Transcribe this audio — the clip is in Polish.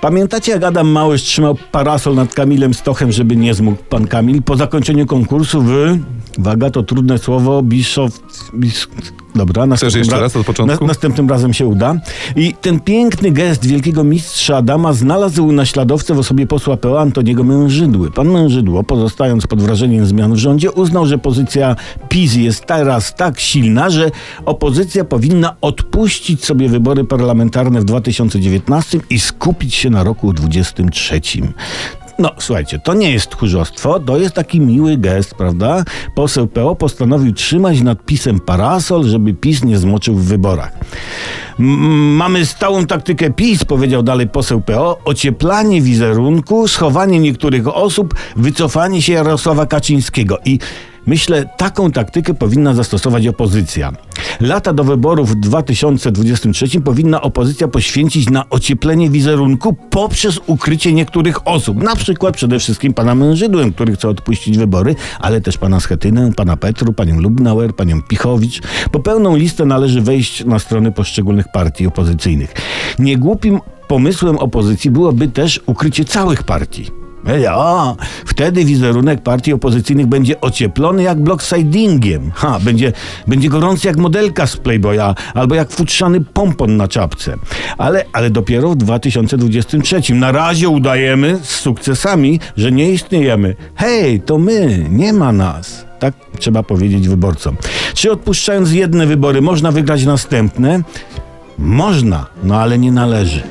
Pamiętacie, jak Adam Małysz trzymał parasol nad Kamilem Stochem, żeby nie zmógł pan Kamil? Po zakończeniu konkursu wy, waga to trudne słowo, Bischof... Bis... Dobra, następnym, jeszcze ra- raz od początku? Na, następnym razem się uda. I ten piękny gest wielkiego mistrza Adama znalazł naśladowcę w osobie posła PO Antoniego Mężydły. Pan Mężydło, pozostając pod wrażeniem zmian w rządzie, uznał, że pozycja PiS jest teraz tak silna, że opozycja powinna odpuścić sobie wybory parlamentarne w 2019 i skupić się na roku 2023. No, słuchajcie, to nie jest tchórzostwo, to jest taki miły gest, prawda? Poseł PO postanowił trzymać nad pisem parasol, żeby PiS nie zmoczył w wyborach. Mamy stałą taktykę PiS, powiedział dalej poseł PO, ocieplanie wizerunku, schowanie niektórych osób, wycofanie się Jarosława Kaczyńskiego i Myślę, taką taktykę powinna zastosować opozycja. Lata do wyborów w 2023 powinna opozycja poświęcić na ocieplenie wizerunku poprzez ukrycie niektórych osób. Na przykład przede wszystkim pana Mężydłem, który chce odpuścić wybory, ale też pana Schetynę, pana Petru, panią Lubnauer, panią Pichowicz. Po pełną listę należy wejść na strony poszczególnych partii opozycyjnych. Niegłupim pomysłem opozycji byłoby też ukrycie całych partii. Ja, wtedy wizerunek partii opozycyjnych będzie ocieplony jak blocksidingiem. Ha, będzie, będzie gorący jak modelka z Playboya albo jak futrzany pompon na czapce. Ale, ale dopiero w 2023. Na razie udajemy z sukcesami, że nie istniejemy. Hej, to my, nie ma nas. Tak trzeba powiedzieć wyborcom. Czy odpuszczając jedne wybory można wygrać następne? Można, no ale nie należy.